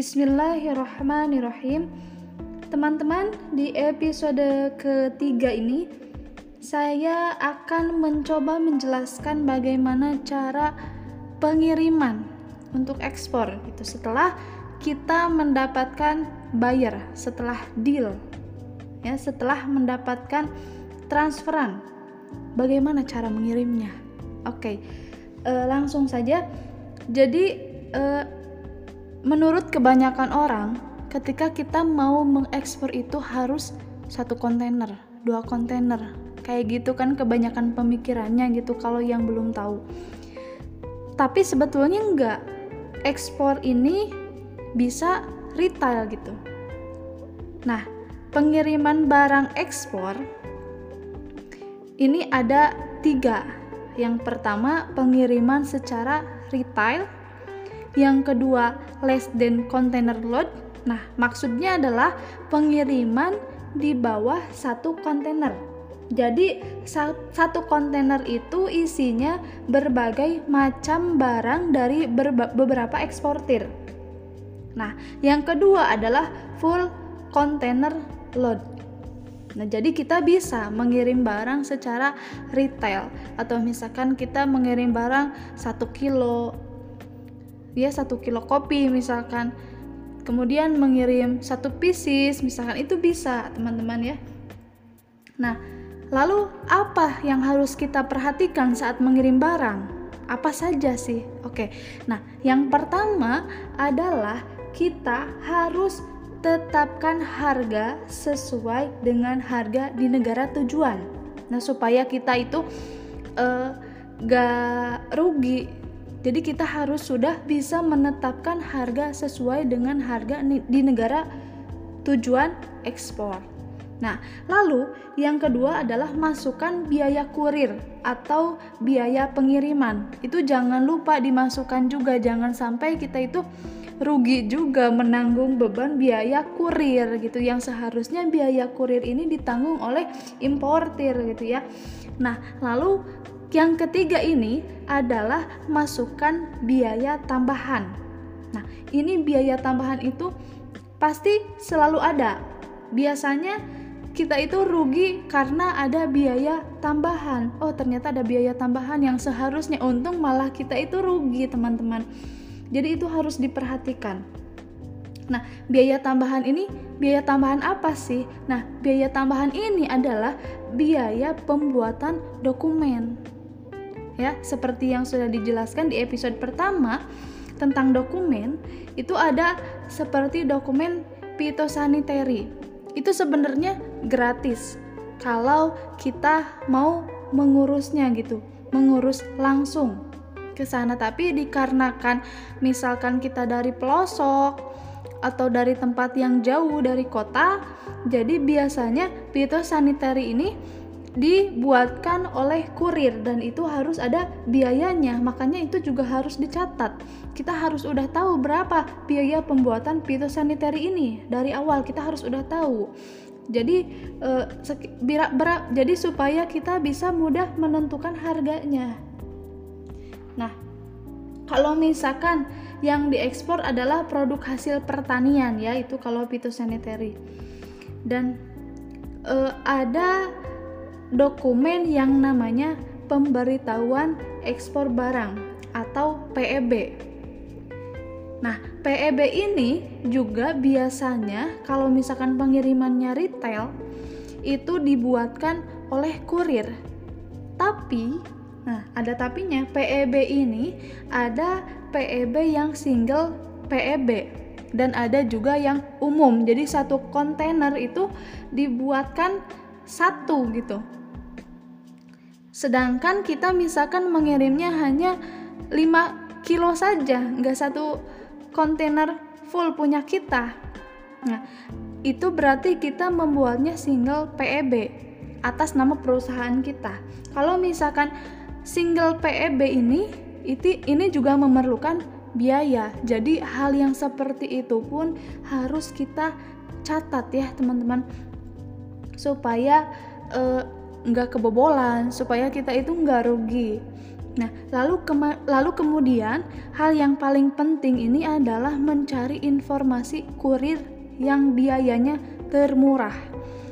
Bismillahirrahmanirrahim. Teman-teman, di episode ketiga ini saya akan mencoba menjelaskan bagaimana cara pengiriman untuk ekspor gitu setelah kita mendapatkan buyer, setelah deal. Ya, setelah mendapatkan transferan. Bagaimana cara mengirimnya? Oke. Uh, langsung saja. Jadi uh, menurut kebanyakan orang, ketika kita mau mengekspor itu harus satu kontainer, dua kontainer, kayak gitu kan kebanyakan pemikirannya gitu kalau yang belum tahu. Tapi sebetulnya enggak. Ekspor ini bisa retail gitu. Nah, pengiriman barang ekspor ini ada tiga. Yang pertama, pengiriman secara retail yang kedua less than container load. Nah, maksudnya adalah pengiriman di bawah satu kontainer. Jadi satu kontainer itu isinya berbagai macam barang dari beberapa eksportir. Nah, yang kedua adalah full container load. Nah, jadi kita bisa mengirim barang secara retail atau misalkan kita mengirim barang satu kilo dia satu kilo kopi misalkan. Kemudian mengirim satu pieces misalkan itu bisa teman-teman ya. Nah lalu apa yang harus kita perhatikan saat mengirim barang? Apa saja sih? Oke nah yang pertama adalah kita harus tetapkan harga sesuai dengan harga di negara tujuan. Nah supaya kita itu uh, gak rugi jadi kita harus sudah bisa menetapkan harga sesuai dengan harga di negara tujuan ekspor. Nah, lalu yang kedua adalah masukkan biaya kurir atau biaya pengiriman. Itu jangan lupa dimasukkan juga, jangan sampai kita itu rugi juga menanggung beban biaya kurir gitu yang seharusnya biaya kurir ini ditanggung oleh importir gitu ya. Nah, lalu yang ketiga ini adalah masukkan biaya tambahan. Nah, ini biaya tambahan itu pasti selalu ada. Biasanya kita itu rugi karena ada biaya tambahan. Oh, ternyata ada biaya tambahan yang seharusnya untung malah kita itu rugi, teman-teman. Jadi itu harus diperhatikan. Nah, biaya tambahan ini biaya tambahan apa sih? Nah, biaya tambahan ini adalah biaya pembuatan dokumen ya seperti yang sudah dijelaskan di episode pertama tentang dokumen itu ada seperti dokumen pitosanitary itu sebenarnya gratis kalau kita mau mengurusnya gitu mengurus langsung ke sana tapi dikarenakan misalkan kita dari pelosok atau dari tempat yang jauh dari kota jadi biasanya pitosanitary ini dibuatkan oleh kurir dan itu harus ada biayanya. Makanya itu juga harus dicatat. Kita harus udah tahu berapa biaya pembuatan pitosanitary ini dari awal. Kita harus udah tahu. Jadi eh, bira, bera, jadi supaya kita bisa mudah menentukan harganya nah kalau misalkan yang diekspor adalah produk hasil pertanian ya itu kalau pitosanitary dan eh, ada dokumen yang namanya pemberitahuan ekspor barang atau PEB. Nah, PEB ini juga biasanya kalau misalkan pengirimannya retail itu dibuatkan oleh kurir. Tapi, nah ada tapinya, PEB ini ada PEB yang single PEB dan ada juga yang umum. Jadi satu kontainer itu dibuatkan satu gitu. Sedangkan kita misalkan mengirimnya hanya 5 kilo saja nggak satu kontainer full punya kita. Nah itu berarti kita membuatnya single PEB atas nama perusahaan kita. Kalau misalkan single PEB ini itu ini juga memerlukan biaya. Jadi hal yang seperti itu pun harus kita catat ya teman-teman. Supaya uh, nggak kebobolan supaya kita itu nggak rugi. Nah, lalu lalu kemudian hal yang paling penting ini adalah mencari informasi kurir yang biayanya termurah.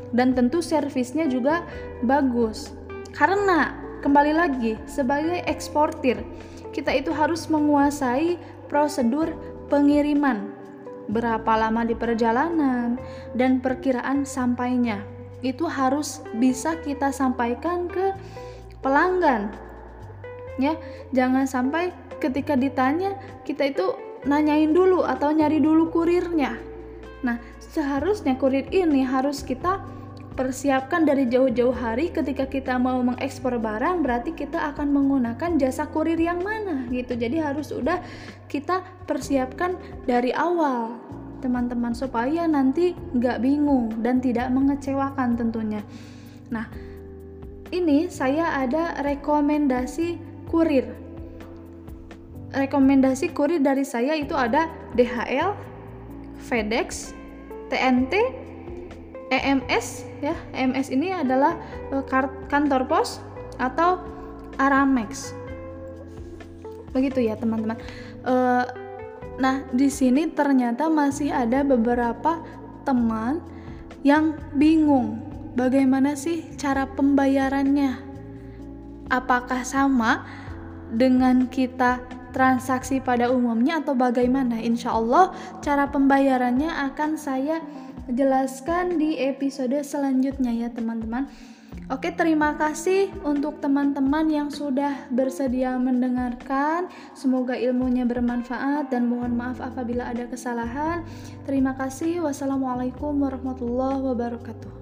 Dan tentu servisnya juga bagus. Karena kembali lagi sebagai eksportir, kita itu harus menguasai prosedur pengiriman. Berapa lama di perjalanan dan perkiraan sampainya. Itu harus bisa kita sampaikan ke pelanggan ya jangan sampai ketika ditanya kita itu nanyain dulu atau nyari dulu kurirnya nah seharusnya kurir ini harus kita persiapkan dari jauh-jauh hari ketika kita mau mengekspor barang berarti kita akan menggunakan jasa kurir yang mana gitu jadi harus udah kita persiapkan dari awal teman-teman supaya nanti nggak bingung dan tidak mengecewakan tentunya nah ini saya ada rekomendasi kurir. Rekomendasi kurir dari saya itu ada DHL, FedEx, TNT, EMS ya. EMS ini adalah uh, kantor pos atau Aramex. Begitu ya, teman-teman. Uh, nah, di sini ternyata masih ada beberapa teman yang bingung bagaimana sih cara pembayarannya apakah sama dengan kita transaksi pada umumnya atau bagaimana? Insya Allah cara pembayarannya akan saya jelaskan di episode selanjutnya ya teman-teman. Oke, terima kasih untuk teman-teman yang sudah bersedia mendengarkan. Semoga ilmunya bermanfaat dan mohon maaf apabila ada kesalahan. Terima kasih. Wassalamualaikum warahmatullahi wabarakatuh.